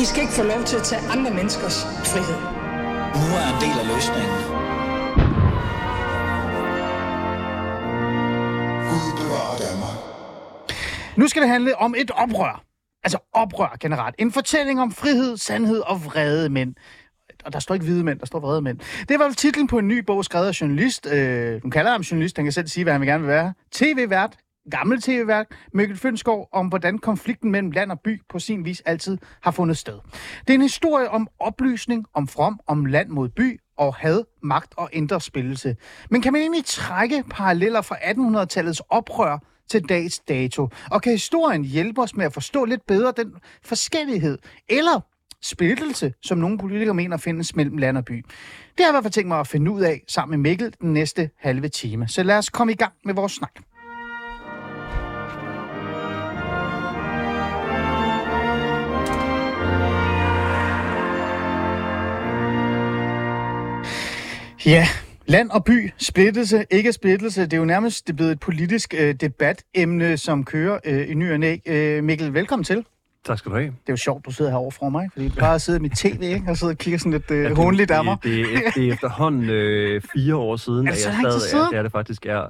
I skal ikke få lov til at tage andre menneskers frihed. Nu er en del af løsningen. Nu skal det handle om et oprør. Altså oprør generelt. En fortælling om frihed, sandhed og vrede mænd. Og der står ikke hvide mænd, der står vrede mænd. Det var titlen på en ny bog, skrevet af journalist. Øh, hun kalder ham journalist, han kan selv sige, hvad han vil gerne vil være. TV-vært, gammel tv-værk, Mikkel Fønsgaard, om hvordan konflikten mellem land og by på sin vis altid har fundet sted. Det er en historie om oplysning, om from, om land mod by, og had, magt og indre spillelse. Men kan man egentlig trække paralleller fra 1800-tallets oprør til dags dato? Og kan historien hjælpe os med at forstå lidt bedre den forskellighed, eller splittelse, som nogle politikere mener findes mellem land og by? Det har jeg i hvert fald tænkt mig at finde ud af sammen med Mikkel den næste halve time. Så lad os komme i gang med vores snak. Ja, land og by, splittelse, ikke splittelse, det er jo nærmest det blevet et politisk øh, debatemne, som kører øh, i ny og næ. Øh, Mikkel, velkommen til. Tak skal du have. Det er jo sjovt, du sidder herovre fra mig, fordi du bare sidder i mit tv, ikke? og sidder og kigger sådan lidt øh, ja, håndligt af mig. Det, det, er- det er efterhånden øh, fire år siden, Er det at jeg stadig siden? er. Det er det faktisk, er.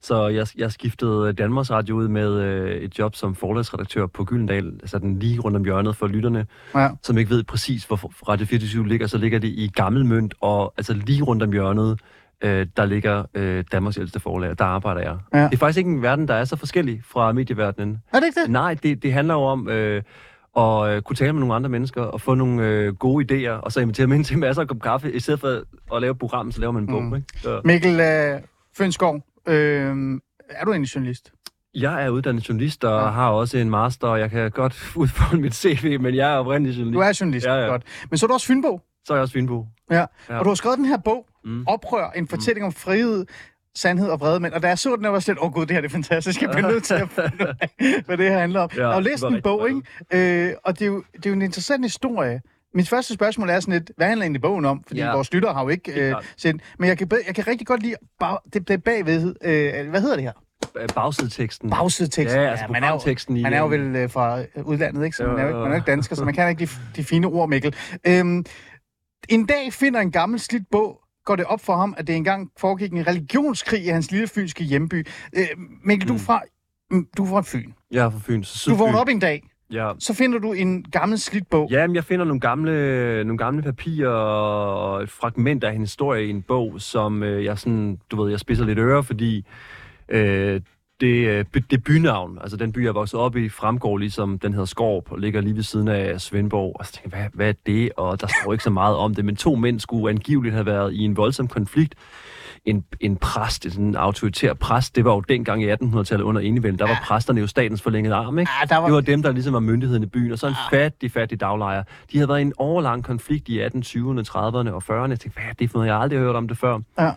Så jeg, jeg skiftede Danmarks Radio ud med øh, et job som forlagsredaktør på Gyldendal, altså den lige rundt om hjørnet for lytterne, Ja. som ikke ved præcis, hvor Radio 24 ligger, så ligger det i Gammelmønt, og altså lige rundt om hjørnet, øh, der ligger øh, Danmarks ældste forlag, der arbejder jeg. Ja. Det er faktisk ikke en verden, der er så forskellig fra medieverdenen. Er det ikke det? Nej, det, det handler jo om øh, at øh, kunne tale med nogle andre mennesker og få nogle øh, gode idéer, og så invitere dem ind til masser af kop kaffe. I stedet for at lave et program, så laver man en bog. Mm. Ikke? Så, Mikkel øh, Fønsgaard, øh, er du egentlig journalist? jeg er uddannet journalist og ja. har også en master, og jeg kan godt udfolde mit CV, men jeg er oprindelig journalist. Du er journalist, Ja, ja. godt. Men så er du også Fynbo. Så er jeg også Fynbo. Ja. Ja. Og du har skrevet den her bog, Mm. Oprør, en fortælling om frihed, sandhed og vrede mænd. Og da jeg så den, jeg var lidt, åh oh, gud, det her det er fantastisk. Jeg bliver nødt til at finde hvad det her handler om. Ja, jeg har læst en bog, ikke? Øh, og det er, jo, det er jo en interessant historie. Mit første spørgsmål er sådan lidt, hvad handler egentlig bogen om? Fordi ja. Ja. vores lyttere har jo ikke øh, set Men jeg kan, jeg kan rigtig godt lide bag, det, det bagved. Øh, hvad hedder det her? Øh, Bagsideteksten. Bagsideteksten. Ja, altså man er jo, i... man er jo øh, vel øh, fra øh, udlandet, ikke? Så Jo, man er jo ikke, man er jo. ikke dansker, så man kan ikke de, de fine ord, Mikkel. Øhm, en dag finder en gammel slidt bog, går det op for ham, at det engang foregik en religionskrig i hans lille fynske hjemby. Øh, Mikkel, du er Mm. fra, mm, du er fra Fyn. Jeg er fra Fyn. Så Du vågner op en dag, Ja. så finder du en gammel slidt bog. Ja, men jeg finder nogle gamle, nogle gamle papirer og et fragment af en historie i en bog, som øh, jeg sådan, du ved, jeg spidser lidt øre, fordi øh, det, øh, det bynavn, altså den by, jeg vokset op i, fremgår ligesom, den hedder Skorp, og ligger lige ved siden af Svendborg. Og så tænker jeg, hvad, hvad er det? Og der står ikke så meget om det, men to mænd skulle angiveligt have været i en voldsom konflikt. En, en præst, en autoritær præst, det var jo dengang i 1800-tallet under enevælden, der var præsterne jo statens forlængede arm, ikke? Ah, der var, Det var dem, der ligesom var myndigheden i byen, og så en fattig, fattig daglejer. De havde været i en overlang konflikt i 1820'erne, 30'erne og 40'erne. Jeg tænkte, hvad er det for noget? Jeg har aldrig hørt om det før. Ja.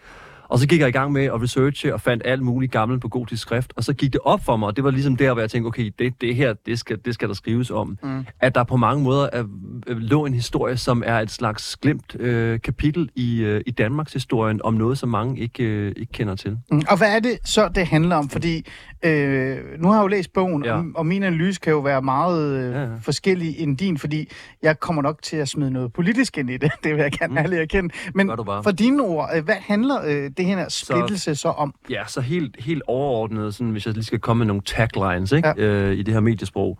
Og så gik jeg i gang med at researche og fandt alt muligt gammelt på gotisk skrift. Og så gik det op for mig, og det var ligesom der, hvor jeg tænkte, okay, det, det her, det skal, det skal der skrives om. Mm. At der på mange måder er, øh, lå en historie, som er et slags glemt øh, kapitel i, øh, i Danmarks historien, om noget, som mange ikke, øh, ikke kender til. Mm, Og hvad er det så, det handler om? Fordi øh, nu har jeg jo læst bogen, ja. Og, og min analyse kan jo være meget øh, ja, Ja, forskellig end din, fordi jeg kommer nok til at smide noget politisk ind i det. Det vil jeg gerne Mm. ærligt erkende. Men for dine ord, øh, hvad handler øh, det her splittelse så, så om? Ja, så helt, helt overordnet, sådan, hvis jeg lige skal komme med nogle taglines ikke? Ja. Øh, i det her mediesprog,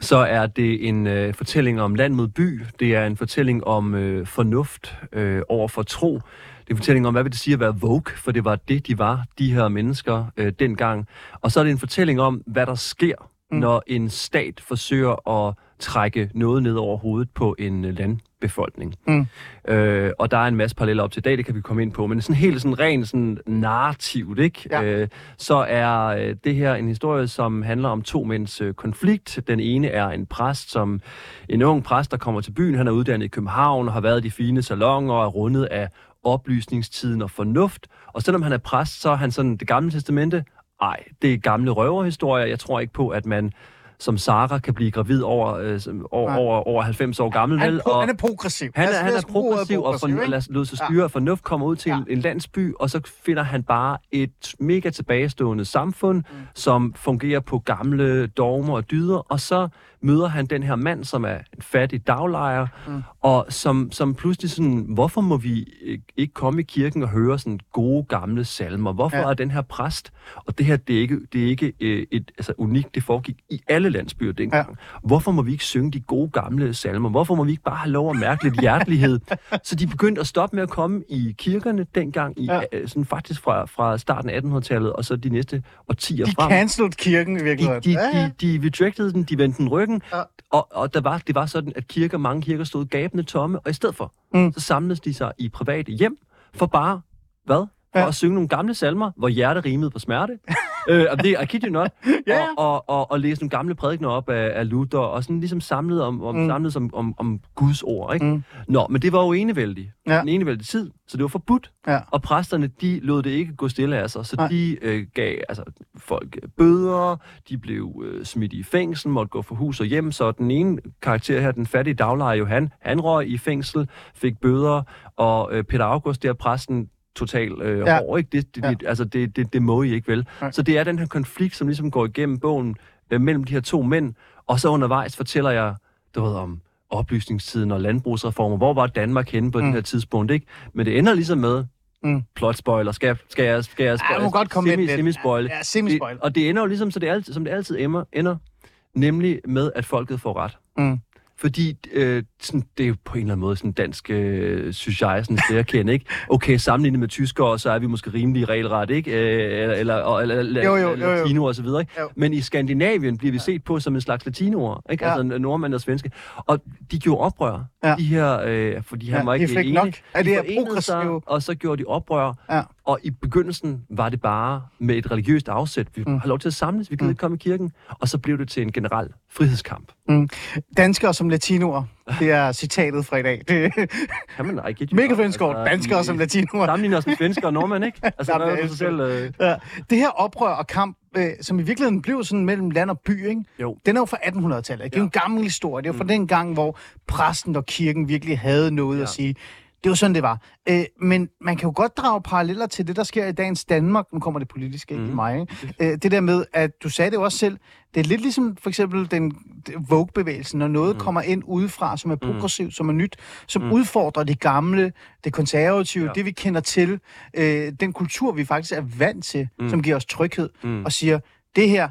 så er det en øh, fortælling om land mod by. Det er en fortælling om øh, fornuft øh, over for tro. Det er en fortælling om, hvad vil det sige at være woke, for det var det, de var, de her mennesker øh, dengang. Og så er det en fortælling om, hvad der sker, Mm. når en stat forsøger at trække noget ned over hovedet på en øh, landbefolkning. Mm. Øh, og der er en masse paralleller op til i dag, det kan vi komme ind på, men sådan helt sådan rent sådan narrativt, ikke? Ja. Øh, så er øh, det her en historie, som handler om to mænds øh, konflikt. Den ene er en præst, som en ung præst, der kommer til byen. Han er uddannet i København og har været i de fine salonger og er rundet af oplysningstiden og fornuft. Og selvom han er præst, så er han sådan det gamle testamente. Ej, det er gamle røverhistorier. Jeg tror ikke på, at man som Sara kan blive gravid over, øh, over, Nej. over, over 90 år gammel. Han, vel? og han er progressiv. han er, han er progressiv og for, ikke? lad os lade sig styre, ja. fornuft kommer ud til Ja. en, en landsby, og så finder han bare et mega tilbagestående samfund, mm. som fungerer på gamle dogmer og dyder, og så møder han den her mand, som er en fattig daglejer, mm. og som, som pludselig sådan, hvorfor må vi ikke- komme i kirken og høre sådan gode gamle salmer? Hvorfor Ja. er den her præst? Og det her, det er ikke, det er ikke øh, et, altså, unikt, det foregik i alle landsbyer dengang. Ja. Hvorfor må vi ikke synge de gode gamle salmer? Hvorfor må vi ikke bare have lov at mærke lidt hjertelighed? så de begyndte at stoppe med at komme i kirkerne dengang, i, Ja. ja. sådan faktisk fra, fra starten af 1800-tallet, og så de næste årtier De frem. cancelled kirken i De, virkeligheden. de, Ja, ja. de, de rejected den, de vendte den ryggen, Ja. og, og der var, det var sådan, at kirker, mange kirker stod gabende tomme, og i stedet for, mm. så samledes de sig i private hjem, for bare, hvad? Ja. at synge nogle gamle salmer, hvor hjerte rimede på smerte. øh, og det er I kid you not. Ja. og, og, og, og læse nogle gamle prædikener op af, af Luther, og sådan ligesom samlet om, om, Mm. samlet om, om, om Guds ord, ikke? Mm. Nå, men det var jo enevældig. Ja. Ja. En enevældig tid, så det var forbudt. Ja. Og præsterne, de lod det ikke gå stille af sig, så Nej. de øh, gav altså, folk øh, bøder, de blev øh, smidt i fængsel, måtte gå for hus og hjem, så den ene karakter her, den fattige daglejer Johan, han røg i fængsel, fik bøder, og øh, Peter August, der præsten, total øh, Ja. hård, ikke? Det, det, Ja. det, altså, det, det, det må I ikke vel. Nej. Så det er den her konflikt, som ligesom går igennem bogen øh, mellem de her to mænd, og så undervejs fortæller jeg, du ved, om oplysningstiden og landbrugsreformer. Hvor var Danmark henne på mm. Den her tidspunkt, ikke? Men det ender ligesom med Mm. plot spoiler. Skal, jeg- skal jeg, skal jeg du må godt komme semi, semi spoil. Ja, semi-spoil. Og det ender jo ligesom, så det altid, som det altid ender, ender, nemlig med, at folket får ret. Mm. Fordi øh, sådan, det er jo på en eller anden måde sådan dansk, øh, synes jeg, sådan et erkende, ikke? Okay, sammenlignet med tyskere, så er vi måske rimelig regelret, ikke? Øh, eller, eller, og- eller, eller, Jo, jo, jo, jo. latino og så videre, ikke? Jo. Men i Skandinavien bliver vi set på som en slags latinoer, ikke? Ja. Altså nordmænd og svenske. Og de gjorde oprør. Ja. De her, øh, fordi han Ja, var de ikke fik enig. nok de det her forenede sig, progressive- og så gjorde de oprør. Ja. Og i begyndelsen var det bare med et religiøst afsæt. Vi Mm. mm. har lov til at samles, vi gider Mm. ikke komme i kirken. Og så blev det til en generel frihedskamp. Danskere som latinoer. Det er citatet fra i dag. Det, Kan man ikke? Mikkel Fensgaard, danskere som latinoer. Sammenligner os med svensker og nordmænd, ikke? Altså, jeg er sig selv? Øh... Ja. Det her oprør og kamp, øh, som i virkeligheden blev sådan mellem land og by, ikke? Jo. den er jo fra 1800-tallet. ikke? Det er jo en gammel historie. Det er jo fra Mm. den gang, hvor præsten og kirken virkelig havde noget ja. at sige. Det var sådan, det var. Øh, men man kan jo godt drage paralleller til det, der sker i dagens Danmark. Nu kommer det politiske ikke mm. i Mhm. mig. Ikke? Øh, det der med, at du sagde det jo også selv, det er lidt ligesom for eksempel den Vogue-bevægelsen, når noget mm. kommer ind udefra, som er progressivt, som er nyt, som mm. Mm. udfordrer det gamle, det konservative, ja. Det vi kender til, øh, den kultur, vi faktisk er vant til, mm. Mm. som giver os tryghed, Mm. og siger, det her,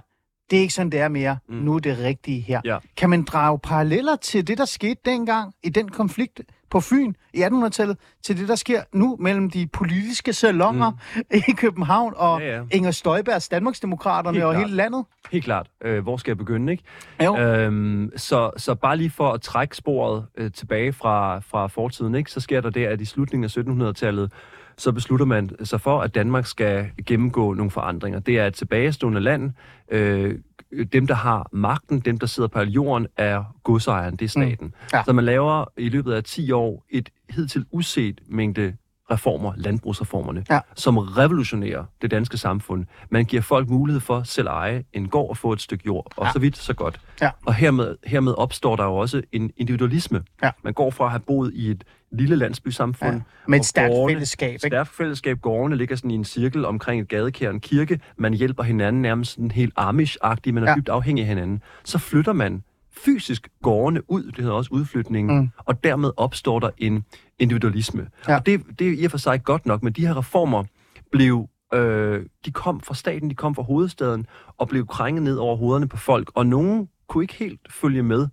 det er ikke sådan, det er mere. Mm. Mm. Nu er det rigtige her. Ja. Kan man drage paralleller til det, der skete dengang i den konflikt på Fyn i 1800-tallet, til det, der sker nu mellem de politiske salonger mm. i København og ja, Ja. Inger Støjbergs Danmarksdemokraterne Helt og klart. hele landet? Helt klart. Øh, hvor skal jeg begynde, ikke? Jo. Øhm, så, så bare lige for at trække sporet øh, tilbage fra, fra fortiden, ikke? så sker der det, at i slutningen af 1700-tallet, så beslutter man sig for, at Danmark skal gennemgå nogle forandringer. Det er et tilbagestående land. Øh, dem, der har magten, dem, der sidder på jorden, er godsejeren, det er staten. Mm. Ja. Så man laver i løbet af 10 år et hidtil uset mængde reformer, landbrugsreformerne, Ja. som revolutionerer det danske samfund. Man giver folk mulighed for selv at eje en gård og få et stykke jord, og Ja. så vidt, så godt. Ja. Og hermed, hermed opstår der jo også en individualisme. Ja. Man går fra at have boet i et lille landsbysamfund, Ja. Med et stærkt gårdene- fællesskab. Ikke? Stærkt fællesskab. Gårdene ligger sådan i en cirkel omkring et gadekær en kirke. Man hjælper hinanden nærmest sådan helt amish-agtigt. Man er ja. dybt afhængig af hinanden. Så flytter man fysisk gårdene ud. Det hedder også udflytningen. Mm. Og dermed opstår der en individualisme. Ja. Og det, det er i og for sig godt nok, men de her reformer blev... Øh, de kom fra staten, de kom fra hovedstaden, og blev krænget ned over hovederne på folk, og nogen kunne ikke helt følge med.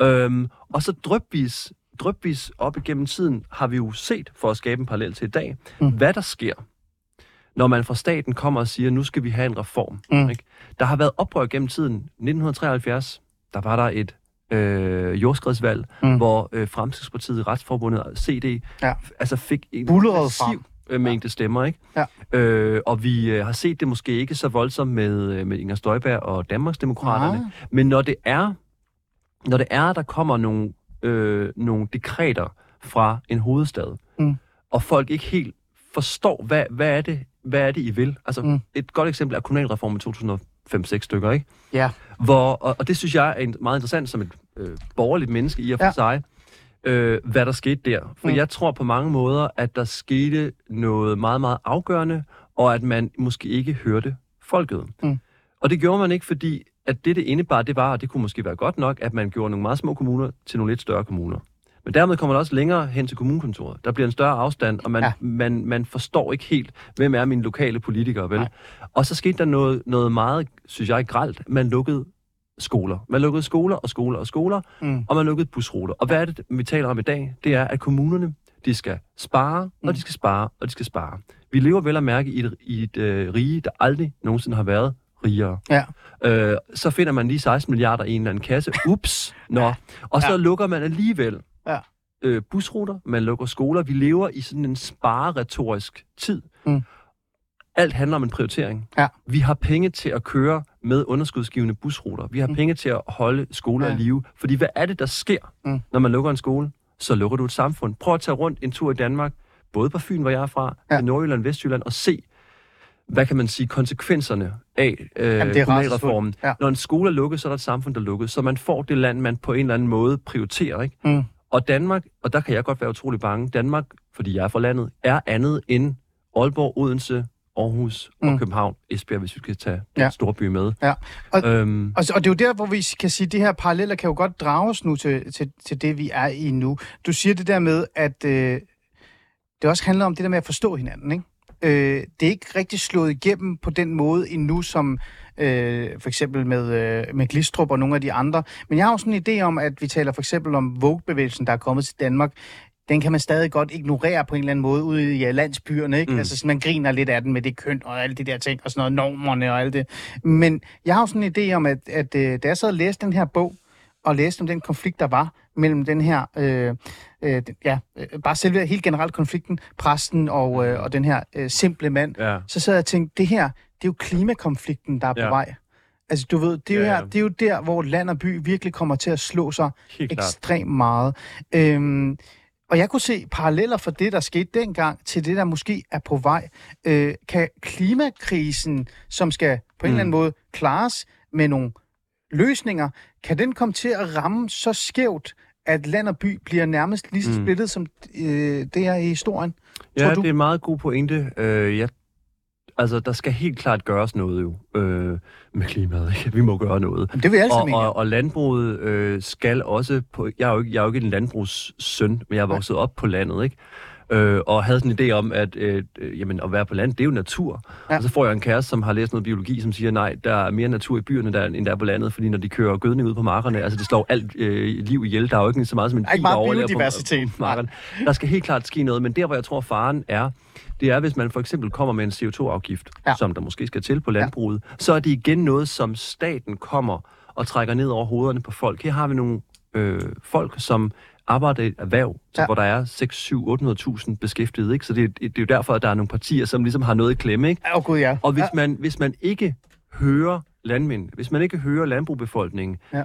Øhm, og så drøbvis, drøbvis op igennem tiden har vi jo set, for at skabe en parallel til i dag, mm. hvad der sker, når man fra staten kommer og siger, nu skal vi have en reform. Mm. Ikke? Der har været oprør gennem tiden. 1973, der var der et øh, jordskredsvalg, Mm. hvor øh, Fremskridspartiet, Retsforbundet og CD, Ja. altså fik en Bullerede massiv frem. øh, mængde stemmer, ikke? Ja. Øh, og vi øh, har set det måske ikke så voldsomt med, øh, med Inger Støjberg og Danmarksdemokraterne, Nej. men når det er, når det er, der kommer nogle, øh, nogle dekreter fra en hovedstad, Mm. og folk ikke helt forstår, hvad, hvad, er det, hvad er det, I vil? Altså, Mm. et godt eksempel er kommunalreformen i 5-6 stykker, ikke? Ja. Hvor, og, og det synes jeg er meget interessant som et øh, borgerligt menneske i og for Ja. sig, øh, hvad der skete der. For mm. jeg tror på mange måder, at der skete noget meget, meget afgørende, og at man måske ikke hørte folket. Mm. Og det gjorde man ikke, fordi at det, det indebar, det var, og det kunne måske være godt nok, at man gjorde nogle meget små kommuner til nogle lidt større kommuner. Men dermed kommer man også længere hen til kommunekontoret. Der bliver en større afstand, og man, Ja. man, man forstår ikke helt, hvem er mine lokale politikere, vel? Nej. Og så skete der noget, noget meget, synes jeg, gralt. Man lukkede skoler. Man lukkede skoler og skoler og skoler, Mm. og man lukkede busruter. Og hvad er det, vi taler om i dag? Det er, at kommunerne, de skal spare, Mm. og de skal spare, og de skal spare. Vi lever vel at mærke i et, i et øh, rige, der aldrig nogensinde har været rigere. Ja. Øh, så finder man lige 16 milliarder i en eller anden kasse. Ups! Nå. Og så Ja. lukker man alligevel. Øh, busruter, man lukker skoler. Vi lever i sådan en spareretorisk tid. Mm. Alt handler om en prioritering. Ja. Vi har penge til at køre med underskudsgivende busruter. Vi har Mm. penge til at holde skoler Ja. i live. Fordi hvad er det, der sker, Mm. når man lukker en skole? Så lukker du et samfund. Prøv at tage rundt en tur i Danmark, både på Fyn, hvor jeg er fra, Ja. i Nordjylland, Vestjylland, og se, hvad kan man sige, konsekvenserne af øh, Jamen, kommunalreformen. Ja. Når en skole er lukket, så er der et samfund, der er lukket. Så man får det land, man på en eller anden måde prioriterer. Ikke? Mm. Og Danmark, og der kan jeg godt være utrolig bange, Danmark, fordi jeg er fra landet, er andet end Aalborg, Odense, Aarhus og Mm. København, Esbjerg, hvis vi skal tage Ja. den store by med. Ja. Og- øhm, Og, og det er jo der, hvor vi kan sige, at de her paralleller kan jo godt drages nu til, til, til det, vi er i nu. Du siger det der med, at øh, det også handler om det der med at forstå hinanden, ikke? Øh, det er ikke rigtig slået igennem på den måde endnu, som øh, for eksempel med, øh, med Glistrup og nogle af de andre. Men jeg har jo sådan en idé om, at vi taler for eksempel om Vogue-bevægelsen, der er kommet til Danmark. Den kan man stadig godt ignorere på en eller anden måde ude i ja, landsbyerne, ikke? Mm. Altså, sådan, man griner lidt af den med det køn og alle de der ting, og sådan noget, normerne og alt det. Men jeg har jo sådan en idé om, at, at øh, da jeg sad og læste den her bog, og læste om den konflikt, der var mellem den her, øh, øh, ja, øh, bare selve helt generelt konflikten, præsten og, øh, og den her øh, simple mand, ja. så sad jeg og tænkte, det her, det er jo klimakonflikten, der er på Ja. vej. Altså, du ved, det er, jo Ja, her, det er jo der, hvor land og by virkelig kommer til at slå sig Helt klart. ekstremt meget. Øhm, og jeg kunne se paralleller for det, der skete dengang, til det, der måske er på vej. Øh, kan klimakrisen, som skal på en Mm. eller anden måde klares med nogle løsninger, kan den komme til at ramme så skævt, at land og by bliver nærmest lige så Mm. splittet, som øh, det er i historien? Tror Ja, du? det er en meget god pointe. Øh, jeg, altså, der skal helt klart gøres noget jo øh, med klimaet. Ikke? Vi må gøre noget. Jamen, det vil jeg altid Og, mene. og, og landbruget øh, skal også på... Jeg er, jo ikke, jeg er jo ikke en landbrugssøn, men jeg er vokset op på landet, ikke? Øh, og havde sådan en idé om, at øh, jamen, at være på landet, det er jo natur. Ja. Og så får jeg en kæreste, som har læst noget biologi, som siger, nej, der er mere natur i byerne, der, end der er på landet, fordi når de kører gødning ud på markerne, altså det slår alt øh, liv ihjel. Der er jo ikke så meget som en Der bil, meget overlever. På, på markerne. Der skal helt klart ske noget, men der, hvor jeg tror, faren er, det er, hvis man for eksempel kommer med en CO2-afgift, Ja. ja. som der måske skal til på landbruget, ja. så er det igen noget, som staten kommer og trækker ned over hovederne på folk. Her har vi nogle øh, folk, som arbejder i et erhverv, Ja. hvor der er 6, 7, 800.000 beskæftigede. Ikke? Så det, det er jo derfor, at der er nogle partier, som ligesom har noget i klemme. Ikke? Åh, oh, gud, ja. Og hvis, ja. man, hvis man ikke hører landmænd, hvis man ikke hører landbrugbefolkningen, Ja.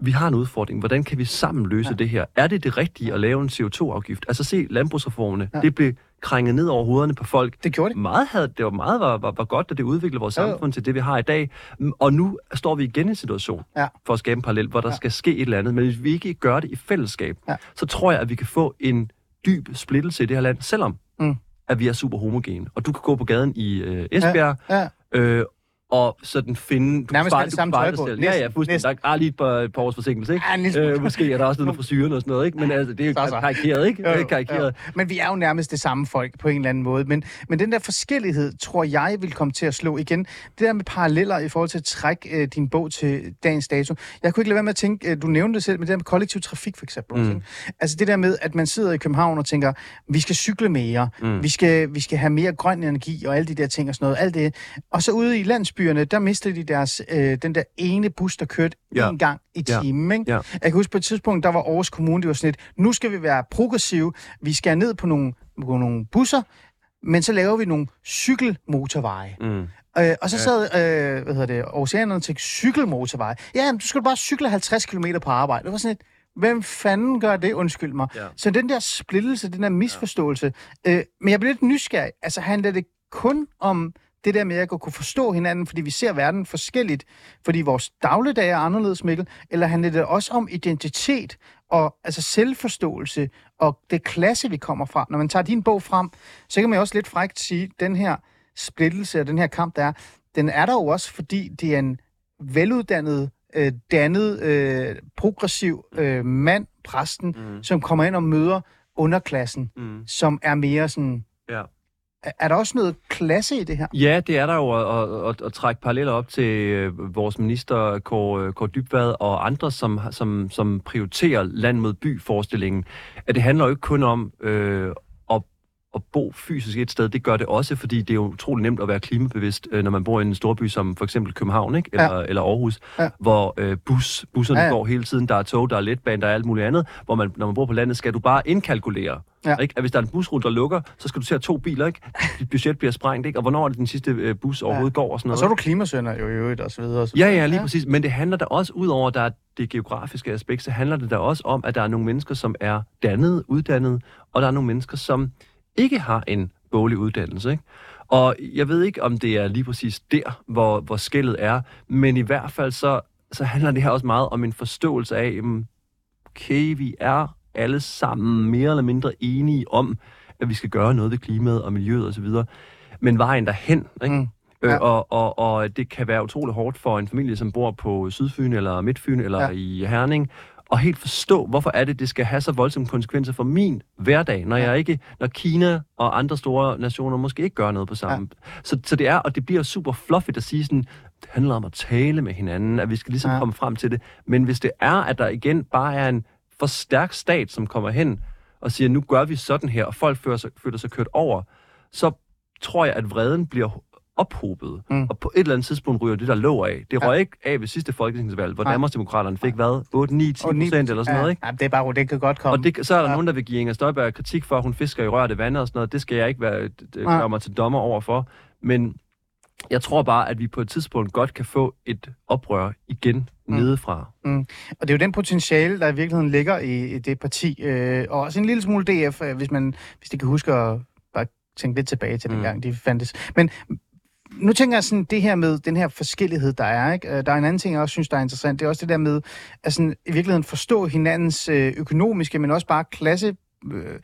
vi har en udfordring. Hvordan kan vi sammen løse Ja. det her? Er det det rigtige at lave en CO2-afgift? Altså se landbrugsreformerne. Ja. Det blev krænget ned over hovederne på folk. Det gjorde det. Meget havde, det var meget var, var, var godt, at det udviklede vores jo. samfund til det, vi har i dag. Mm, Og nu står vi igen i en situation, Ja. for at skabe en parallel, hvor der Ja. ja. skal ske et eller andet. Men hvis vi ikke gør det i fællesskab, Ja. så tror jeg, at vi kan få en dyb splittelse i det her land, selvom Mm. at vi er super homogene. Og du kan gå på gaden i øh, Esbjerg, Ja. øh, og sådan finde... Du Nærmest have det samme tøj på. Ja, ja, Næsten, fuldstændig. næsten. Der er lige et par, et par års forsinkelse, ikke? Ja. Øh, måske er der også noget med frisyren og sådan noget, ikke? Men altså, det er jo Så, så. karikeret, ikke? Jo, jo, er karikeret. jo. Men vi er jo nærmest det samme folk på en eller anden måde. Men, men den der forskellighed, tror jeg, vil komme til at slå igen. Det der med paralleller i forhold til at trække øh, din bog til dagens dato. Jeg kunne ikke lade være med at tænke, øh, du nævnte det selv, med det der med kollektiv trafik for eksempel. Mm. Altså det der med, at man sidder i København og tænker, vi skal cykle mere, Mm. vi, skal, vi skal have mere grøn energi og alle de der ting og sådan noget. Alt det. Og så ude i landsbyerne, der mistede de deres, øh, den der ene bus, der kørte Ja. en gang i Ja. timen. Ikke? Ja. Jeg kan huske på et tidspunkt, der var Aarhus Kommune, det var sådan et, nu skal vi være progressive, vi skal ned på nogle, på nogle busser, men så laver vi nogle cykelmotorveje. Mm. Øh, og så sad, øh, hvad hedder det, Aarhusianerne til cykelmotorveje. Ja, jamen, du skal bare cykle 50 km på arbejde. Det var sådan et, hvem fanden gør det, undskyld mig. Ja. Så den der splittelse, den der misforståelse. Øh, men jeg blev lidt nysgerrig. Altså, handler det kun om det der med at kunne forstå hinanden, fordi vi ser verden forskelligt, fordi vores dagligdag er anderledes, Mikkel, eller handler det også om identitet og altså selvforståelse og det klasse, vi kommer fra? Når man tager din bog frem, så kan man jo også lidt frækt sige, den her splittelse og den her kamp, der er, den er der jo også, fordi det er en veluddannet, øh, dannet, øh, progressiv øh, mand, præsten, mm. som kommer ind og møder underklassen, Mm. som er mere sådan... Ja. Er, der også noget klasse i det her? Ja, det er der jo at, at, at trække paralleller op til øh, vores minister Kåre, øh, Kåre Dybvad og andre, som, som, som prioriterer land mod by-forestillingen. At det handler jo ikke kun om øh, at, bo fysisk et sted. Det gør det også, fordi det er jo utrolig nemt at være klimabevidst, øh, når man bor i en storby som for eksempel København ikke? Eller, ja. eller Aarhus, Ja. ja. hvor øh, bus, busserne Ja, ja, ja. ja. går hele tiden. Der er tog, der er letbane, der er alt muligt andet. Hvor man, når man bor på landet, skal du bare indkalkulere. Ja. Ja. Ikke? At hvis der er en busrute, der lukker, så skal du se at to biler, ikke? Dit budget bliver sprængt, ikke? Og hvornår er det den sidste øh, bus overhovedet går og sådan Og noget. så er du klimasønder jo i øvrigt, og så videre. Og så Ja, videre. ja, lige ja. præcis. Men det handler da også, ud over at der er det geografiske aspekt, så handler det da også om, at der er nogle mennesker, som er dannet, uddannet, og der er nogle mennesker, som ikke har en boglig uddannelse. Ikke? Og jeg ved ikke, om det er lige præcis der, hvor, hvor skældet er, men i hvert fald så, så handler det her også meget om en forståelse af, okay, vi er alle sammen mere eller mindre enige om, at vi skal gøre noget ved klimaet og miljøet osv., men vejen derhen, ikke? Mm. Mm. Ja. Øh, og, og, og det kan være utrolig hårdt for en familie, som bor på Sydfyn eller Midtfyn eller ja. i Herning, og helt forstå, hvorfor er det, det skal have så voldsomme konsekvenser for min hverdag, når Ja. jeg ikke, når Kina og andre store nationer måske ikke gør noget på samme. Ja. Så, så det er, og det bliver super fluffy at sige sådan, det handler om at tale med hinanden, at vi skal ligesom Ja. ja. komme frem til det. Men hvis det er, at der igen bare er en for stærk stat, som kommer hen og siger, nu gør vi sådan her, og folk føler sig, føler sig kørt over, så tror jeg, at vreden bliver ophobet. Mm. Mm. Og på et eller andet tidspunkt ryger det, der lå af. Det Ja. røg ikke af ved sidste folketingsvalg, hvor Nej. Danmarksdemokraterne fik hvad? 8, 9, 10 Og ni- procent eller sådan ja, noget, ikke? Ja, det er bare, det kan godt komme. Og det, så er der Ja. ja. nogen, der vil give Inger Støjberg kritik for, at hun fisker i rørte vand og sådan noget. Det skal jeg ikke være, gøre mig til dommer over for. Men jeg tror bare, at vi på et tidspunkt godt kan få et oprør igen Mm. mm. nedefra. Og det er jo den potentiale, der i virkeligheden ligger i, i det parti. Øh, og også en lille smule DF, øh, hvis man hvis de kan huske at bare tænke lidt tilbage til den Mm. gang, de fandtes. Men nu tænker jeg sådan, det her med den her forskellighed, der er. Ikke? Øh, Der er en anden ting, jeg også synes, der er interessant. Det er også det der med at sådan, i virkeligheden forstå hinandens øh, økonomiske, men også bare klasse øh,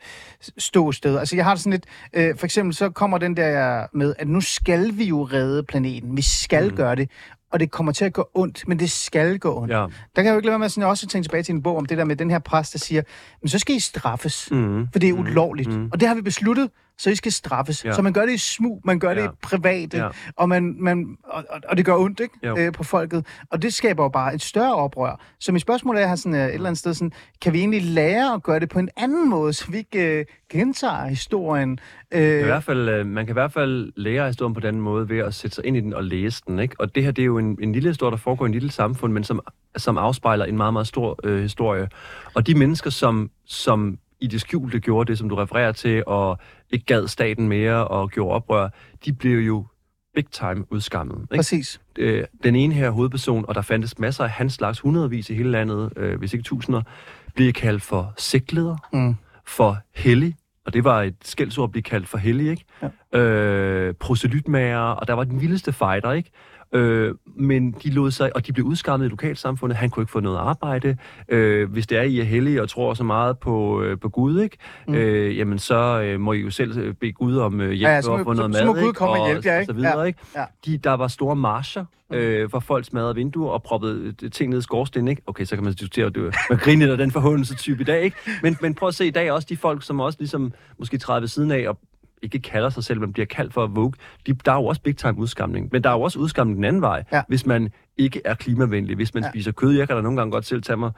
ståsted. Altså jeg har det sådan lidt, øh, for eksempel så kommer den der med, at nu skal vi jo redde planeten. Vi skal mm. Gøre det. Og det kommer til at gå ondt, men det skal gå ondt. Ja. Der kan jeg jo ikke lade være med at sådan, også tænke tilbage til en bog om det der med den her præst, der siger, men så skal I straffes, mm. For det er ulovligt. Mm. mm. Og det har vi besluttet, så I skal straffes. Ja. Så man gør det i smug, man gør det Ja. i privat, ja. Og, man, man, og, og- det gør ondt ikke? Jo. Øh, på folket. Og det skaber jo bare et større oprør. Så mit spørgsmål er her sådan, øh, et eller andet sted, sådan, kan vi egentlig lære at gøre det på en anden måde, så vi ikke øh, gentager historien? I Øh, hvert fald, øh, man kan i hvert fald lære historien på den måde ved at sætte sig ind i den og læse den. Ikke? Og det her det er jo en, en lille historie, der foregår i en lille samfund, men som, som afspejler en meget, meget stor øh, historie. Og de mennesker, som, som i det skjulte gjorde det, som du refererer til, og ikke gad staten mere og gjorde oprør, de blev jo big time udskammet. Ikke? præcis. øh, den ene her hovedperson, og der fandtes masser af hans slags, hundredvis i hele landet, øh, hvis ikke tusinder, blev kaldt for sektleder, Mm. for hellig, og det var et skældsord at blive kaldt for hellig, ikke? Ja. Øh, proselytmager, og der var den vildeste fighter, ikke? Øh, men de lod sig, og de blev udskammet i lokalsamfundet. Han kunne ikke få noget arbejde. Øh, hvis det er, I er hellige og tror så meget på, øh, på Gud, ikke? Mm. Mm. Øh, jamen så øh, må I jo selv øh, bede Gud om øh, hjælp Ja, ja, så må- at få noget så- så mad, må Gud komme og og, hjælpe jer, og ikke? så videre, Ja, ikke? ja. De, der var store marscher, øh, hvor folk smadrede vinduer og proppede øh, ting ned i skorstenen, ikke? Okay, så kan man diskutere, det man griner af den forhåndelse type i dag, ikke? Men, men prøv at se i dag også de folk, som også ligesom måske træder ved siden af og ikke kalder sig selv, men bliver kaldt for Vogue, de, der er jo også big time udskamning. Men der er jo også udskamning den anden vej, Ja. hvis man ikke er klimavenlig, hvis man Ja. spiser kød. Jeg kan da nogle gange godt selv tage mig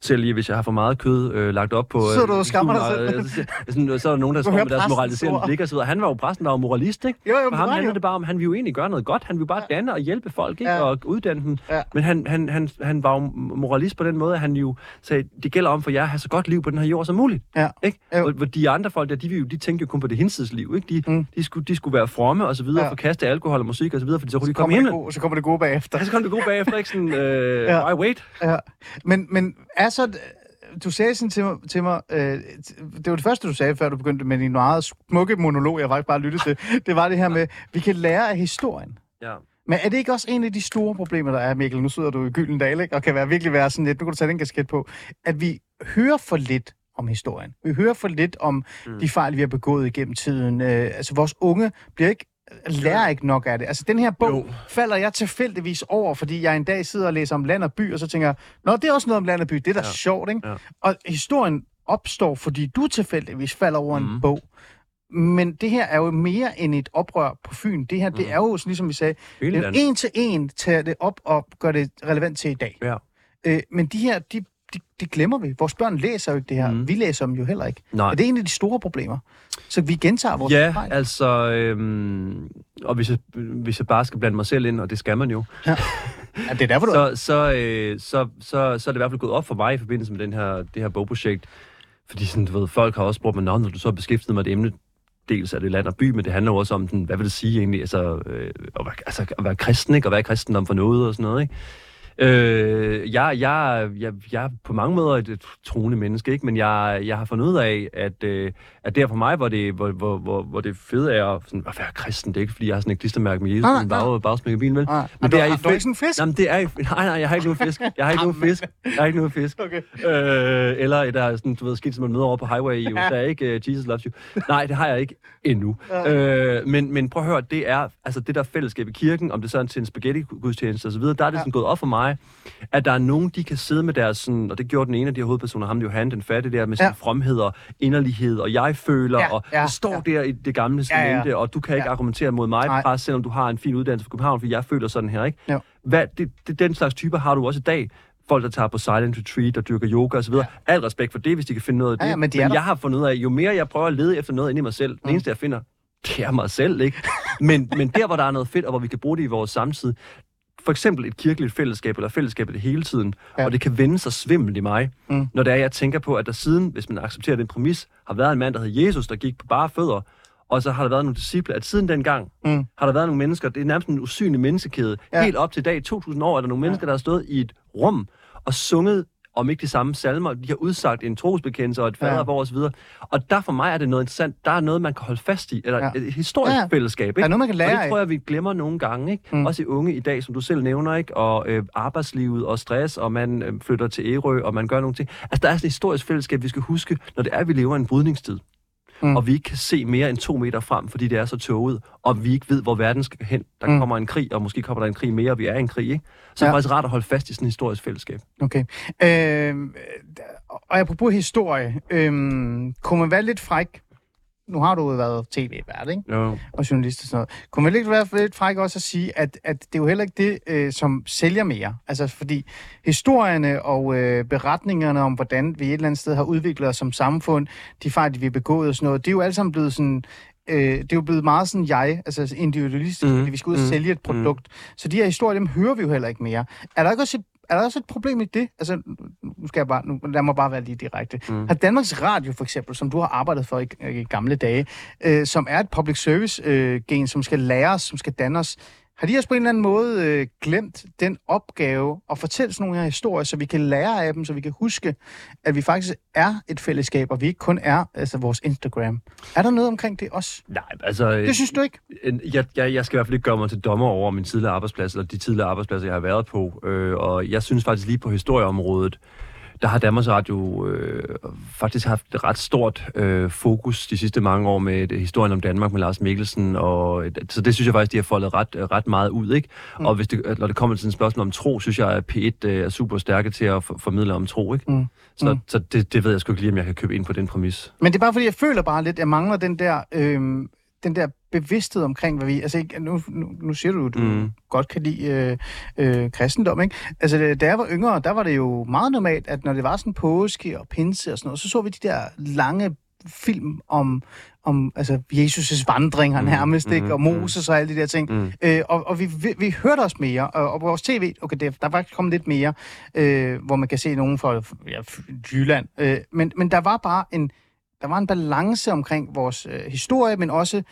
selv i, hvis jeg har for meget kød øh, lagt op på... Sidder du og øh, skammer dig selv? og, øh, så, sådan, så er der nogen, der Du står med deres moraliserende blik og så videre. Han var jo præsten, der var moralist, ikke? Jo, jo, For ham jo. det bare om, han vil jo egentlig gøre noget godt. Han vil bare Ja. danne og hjælpe folk, ikke? Ja. Og uddanne dem. Ja. Men han, han, han, han var jo moralist på den måde, at han jo sagde, det gælder om for jer at have så godt liv på den her jord som muligt. Ja. Ikke? Jo. Hvor, hvor de andre folk der, de, vil jo, de tænkte jo kun på det hinsides liv. Ikke? De, Mm. de, skulle, de skulle være fromme og så videre, Ja. ja. forkaste alkohol og musik og så videre, fordi så kunne de komme kommer i himlen. gode, så kommer det gode bagefter. Og så kom det gode bagefter, ikke? Sådan, øh, Ja. ja. why wait? Ja. Men, men er så du sagde sådan til mig, til mig øh, det var det første, du sagde, før du begyndte med din meget smukke monolog, jeg faktisk bare lyttede til. Det var det her med, vi kan lære af historien. Ja. Men er det ikke også en af de store problemer, der er, Mikkel? Nu sidder du i Gyldendal, ikke? Og kan være, virkelig være sådan lidt, nu kan du tage den kasket på, at vi hører for lidt om historien. Vi hører for lidt om mm. de fejl, vi har begået igennem tiden. Øh, altså, vores unge bliver ikke lærer ikke nok af det. Altså, den her bog jo. falder jeg tilfældigvis over, fordi jeg en dag sidder og læser om land og by, og så tænker jeg, nå, det er også noget om land og by, det er da ja. sjovt, ikke? Ja. Og historien opstår, fordi du tilfældigvis falder over mm. en bog. Men det her er jo mere end et oprør på Fyn. Det her, mm. det er jo, ligesom vi sagde, en til en tager det op og gør det relevant til i dag. Ja. Øh, men de her, de det, de glemmer vi. Vores børn læser jo ikke det her. Mm. Vi læser dem jo heller ikke. Nej. Og det er en af de store problemer. Så vi gentager vores Ja, fejl. altså... Øhm, og hvis jeg, hvis jeg bare skal blande mig selv ind, og det skal man jo. Ja. ja det er derfor, du så, så, øh, så, så, så er det i hvert fald gået op for mig i forbindelse med den her, det her bogprojekt. Fordi sådan, du ved, folk har også spurgt mig, når du så har beskæftiget mig med det emne, dels er det land og by, men det handler også om, den, hvad vil det sige egentlig, altså, øh, at, være, altså at være kristen, ikke? Og være kristendom for noget og sådan noget, ikke? Øh, jeg, jeg, jeg, jeg er på mange måder et, et troende menneske, ikke? men jeg, jeg har fundet ud af, at, øh, at der for mig, hvor det, hvor, hvor, hvor, hvor det fede er sådan, at være kristen, det er ikke, fordi jeg har sådan et klistermærke med Jesus, ah, men bare, bare smække bilen, vel? Ah, men det er, du, er ikke sådan en fisk? Jamen, det er, nej, nej, jeg har ikke nogen fisk. Jeg har ikke nogen fisk. Jeg har ikke nogen fisk. Okay. Øh, eller der er sådan, du ved, skidt som man møder over på highway i USA, ikke? Uh, Jesus loves you. Nej, det har jeg ikke endnu. Ja. Øh, men, men prøv at høre, det er, altså det der fællesskab i kirken, om det så er til en spaghetti-gudstjeneste og så videre, der er det sådan ja. gået op for mig, at der er nogen, de kan sidde med deres sådan, og det gjorde den ene af de her hovedpersoner, ham Johan, den fattige der, med sin ja. fromhed og inderlighed, og jeg føler, ja, og ja, det står ja. der i det gamle testamente, ja, ja. og du kan ikke ja. argumentere mod mig, Nej. selvom du har en fin uddannelse fra København, for jeg føler sådan her, ikke? Hvad, det, det, den slags typer har du også i dag folk, der tager på silent retreat og dyrker yoga osv. Ja. Al respekt for det, hvis de kan finde noget af det. Ja, ja, men, de men jeg har fundet ud af, jo mere jeg prøver at lede efter noget inde i mig selv, mm. det eneste jeg finder, det er mig selv, ikke? Men, men der, hvor der er noget fedt, og hvor vi kan bruge det i vores samtid, for eksempel et kirkeligt fællesskab, eller fællesskabet hele tiden, ja. og det kan vende sig svimmel i mig, mm. når det er, jeg tænker på, at der siden, hvis man accepterer den præmis, har været en mand, der hedder Jesus, der gik på bare fødder, og så har der været nogle disciple, at siden dengang mm. har der været nogle mennesker, det er nærmest en usynlig menneskekæde. Ja. Helt op til i dag, 2000 år, er der nogle mennesker, der har stået i et rum og sunget om ikke de samme salmer. De har udsagt en trosbekendelse og et fader ja. så videre. Og der for mig er det noget interessant. Der er noget, man kan holde fast i. Eller ja. et historisk ja. fællesskab. Ikke? Er noget, man kan lære Og det tror jeg, vi glemmer nogle gange. Ikke? Mm. Også i unge i dag, som du selv nævner. ikke Og øh, arbejdslivet og stress, og man øh, flytter til Ærø, og man gør nogle ting. Altså, der er sådan et historisk fællesskab, vi skal huske, når det er, at vi lever i en brydningstid mm. og vi ikke kan se mere end to meter frem, fordi det er så tåget, og vi ikke ved, hvor verden skal hen. Der mm. kommer en krig, og måske kommer der en krig mere, og vi er i en krig, ikke? Så ja. det er faktisk rart at holde fast i sådan et historisk fællesskab. Okay. Øh, og apropos historie, øh, kunne man være lidt fræk nu har du jo været tv-vært, ikke? Jo. Og journalist og sådan noget. Kunne man ikke være lidt fræk også at sige, at, at det er jo heller ikke det, øh, som sælger mere? Altså, fordi historierne og øh, beretningerne om, hvordan vi et eller andet sted har udviklet os som samfund, de fejl, vi har begået og sådan noget, det er jo alle sammen blevet sådan øh, det er jo blevet meget sådan jeg, altså individualistisk, mm. fordi vi skal ud og mm. sælge et produkt. Mm. Så de her historier, dem hører vi jo heller ikke mere. Er der ikke også et er der også et problem i det? Altså, nu skal jeg bare, nu, lad mig bare være lige direkte. Mm. Har Danmarks Radio for eksempel, som du har arbejdet for i, i gamle dage, øh, som er et public service øh, gen, som skal læres, som skal danne os, har de også på en eller anden måde øh, glemt den opgave at fortælle sådan nogle her historier, så vi kan lære af dem, så vi kan huske, at vi faktisk er et fællesskab, og vi ikke kun er altså, vores Instagram. Er der noget omkring det også? Nej, altså... Det synes du ikke? Jeg, jeg, jeg skal i hvert fald ikke gøre mig til dommer over min tidligere arbejdsplads, eller de tidligere arbejdspladser, jeg har været på. Øh, og jeg synes faktisk lige på historieområdet, der har Danmarks Radio øh, faktisk haft et ret stort øh, fokus de sidste mange år med det, historien om Danmark med Lars Mikkelsen, og så det synes jeg faktisk, de har foldet ret, ret meget ud, ikke? Mm. Og hvis det, når det kommer til en spørgsmål om tro, synes jeg, at P1 øh, er super stærke til at for, formidle om tro, ikke? Mm. Så, mm. så det, det ved jeg sgu ikke lige, om jeg kan købe ind på den præmis. Men det er bare fordi, jeg føler bare lidt, at jeg mangler den der, øh, den der bevidsthed omkring, hvad vi... Altså, ikke, nu, nu, nu siger du, du mm. godt kan lide øh, øh, kristendom, ikke? Altså, da jeg var yngre, der var det jo meget normalt, at når det var sådan påske og pinse og sådan noget, så så vi de der lange film om, om altså Jesus' vandring, han mm, nærmest, mm, ikke? og Moses og alle de der ting. Mm. Øh, og og vi, vi, vi hørte også mere, og, og på vores tv, okay, der, der er faktisk kommet lidt mere, øh, hvor man kan se nogen fra ja, Jylland, øh, men, men der var bare en, der var en balance omkring vores øh, historie, men også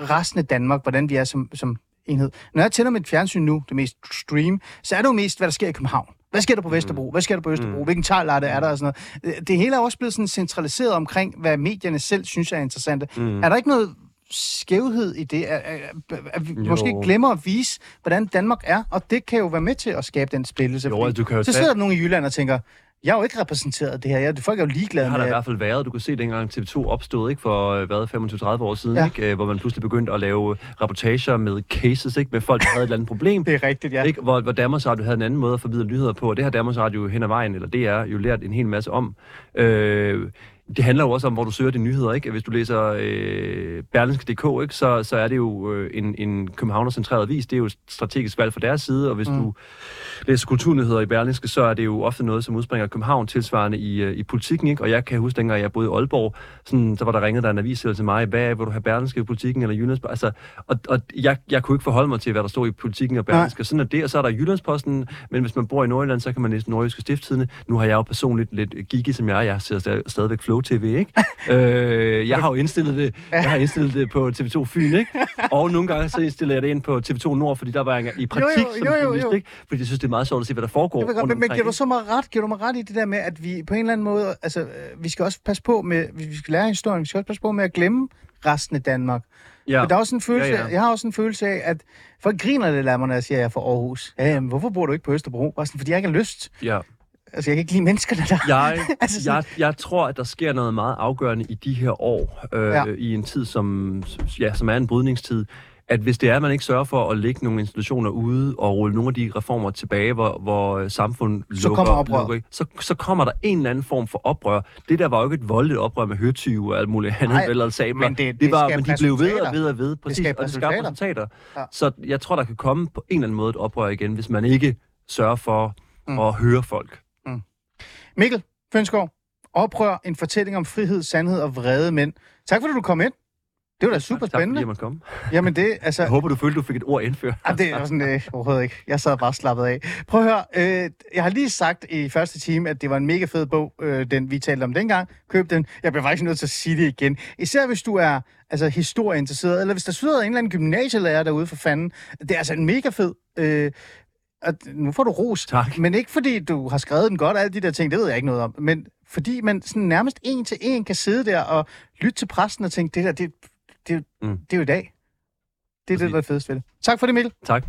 resten af Danmark, hvordan vi er som, som enhed. Når jeg tænder mit fjernsyn nu, det mest stream, så er det jo mest, hvad der sker i København. Hvad sker der på Vesterbro? Hvad sker der på Østerbro? Mm. Hvilken tarlatte er der? Og sådan noget. Øh, Det hele er også blevet sådan centraliseret omkring, hvad medierne selv synes er interessante. Mm. Er der ikke noget skævhed i det? At, at, at vi Jo. måske glemmer at vise, hvordan Danmark er, og det kan jo være med til at skabe den splittelse. Jo, fordi du kan jo så tage- sidder der nogen i Jylland og tænker, jeg er jo ikke repræsenteret det her. Jeg, folk er jo ligeglade Det har der med... i hvert fald været. Du kan se, dengang TV2 opstod ikke, for øh, hvad, 25-30 år siden, Ja. ikke, øh, hvor man pludselig begyndte at lave reportager med cases ikke, med folk, der havde et eller andet problem. Det er rigtigt, ja. Ikke? Hvor, hvor Danmarks Radio havde en anden måde at formidle nyheder på, og det har Danmarks Radio hen ad vejen, eller det er jo lært en hel masse om. Øh, det handler jo også om, hvor du søger dine nyheder, ikke? Hvis du læser øh, Berlingske.dk, ikke? Så, så er det jo øh, en, en københavner-centreret vis. Det er jo et strategisk valg fra deres side, og hvis mm. du læser kulturnyheder i Berlingske, så er det jo ofte noget, som udspringer København, tilsvarende i, øh, i politikken, ikke? Og jeg kan huske, dengang jeg boede i Aalborg, sådan, så var der ringet der en avis til mig, hvad vil du have Berlingske i politikken eller Jyllandsposten? Altså, og, og jeg, jeg kunne ikke forholde mig til, hvad der stod i politikken og Berlingske. Sådan er det, og så er der Jyllandsposten, men hvis man bor i Nordjylland, så kan man læse Nordjyske Stifttidene. Nu har jeg jo personligt lidt gigi, som jeg er. Jeg ser stadig, stadigvæk Flow TV, ikke? øh, jeg har jo indstillet det, jeg har indstillet det på TV2 Fyn, ikke? Og nogle gange så indstiller jeg det ind på TV2 Nord, fordi der var jeg i praktik Jo, jo, som jo, jo, journalist, jo. ikke? Fordi jeg synes, det er meget sjovt at se, hvad der foregår Det godt, men, men giver du så mig ret, giver du mig ret i det der med, at vi på en eller anden måde, altså, øh, vi skal også passe på med, vi skal lære historien, vi skal også passe på med at glemme resten af Danmark. Ja. Men der er også en følelse, Ja, ja. jeg har også en følelse af, at folk griner lidt af mig, når jeg siger, at jeg er fra Aarhus. Ja, jamen, hvorfor bor du ikke på Østerbro? Bare sådan, fordi jeg ikke har lyst. Ja. Altså, jeg kan ikke lide menneskerne der. Jeg, Altså sådan- jeg, jeg tror, at der sker noget meget afgørende i de her år, øh, Ja. i en tid, som, ja, som er en brydningstid, at hvis det er, at man ikke sørger for at lægge nogle institutioner ude og rulle nogle af de reformer tilbage, hvor, hvor øh, samfundet Så lukker, kommer oprøret. lukker, så, så kommer der en eller anden form for oprør. Det der var jo ikke et voldeligt oprør med hørtyve og alt muligt andet, Nej, eller sabler. men det- det det var, men de blev ved og ved og ved. Præcis, skaber og det skaber resultater. Ja. Så jeg tror, der kan komme på en eller anden måde et oprør igen, hvis man ikke sørger for mm. at høre folk. Mikkel Fønsgaard, oprør, en fortælling om frihed, sandhed og vrede mænd. Tak fordi du kom ind. Det var da super Tak, fordi spændende. jeg måtte komme. Jamen det, altså... Jeg håber, du følte, du fik et ord indført. Jamen, det er sådan, øh, overhovedet ikke. Jeg sad bare slappet af. Prøv at høre, øh, jeg har lige sagt i første time, at det var en mega fed bog, øh, den vi talte om dengang. Køb den. Jeg bliver faktisk nødt til at sige det igen. Især hvis du er altså, historieinteresseret, eller hvis der sidder en eller anden gymnasielærer derude for fanden. Det er altså en mega fed... Øh, at nu får du ros. Tak. Men ikke fordi du har skrevet den godt, alle de der ting, det ved jeg ikke noget om. Men fordi man sådan nærmest en til en kan sidde der og lytte til præsten og tænke, det der, det, det, det, Mm. det er jo i dag. Det er det, Præcis. der er fedest ved det. Tak for det, Mikkel. Tak.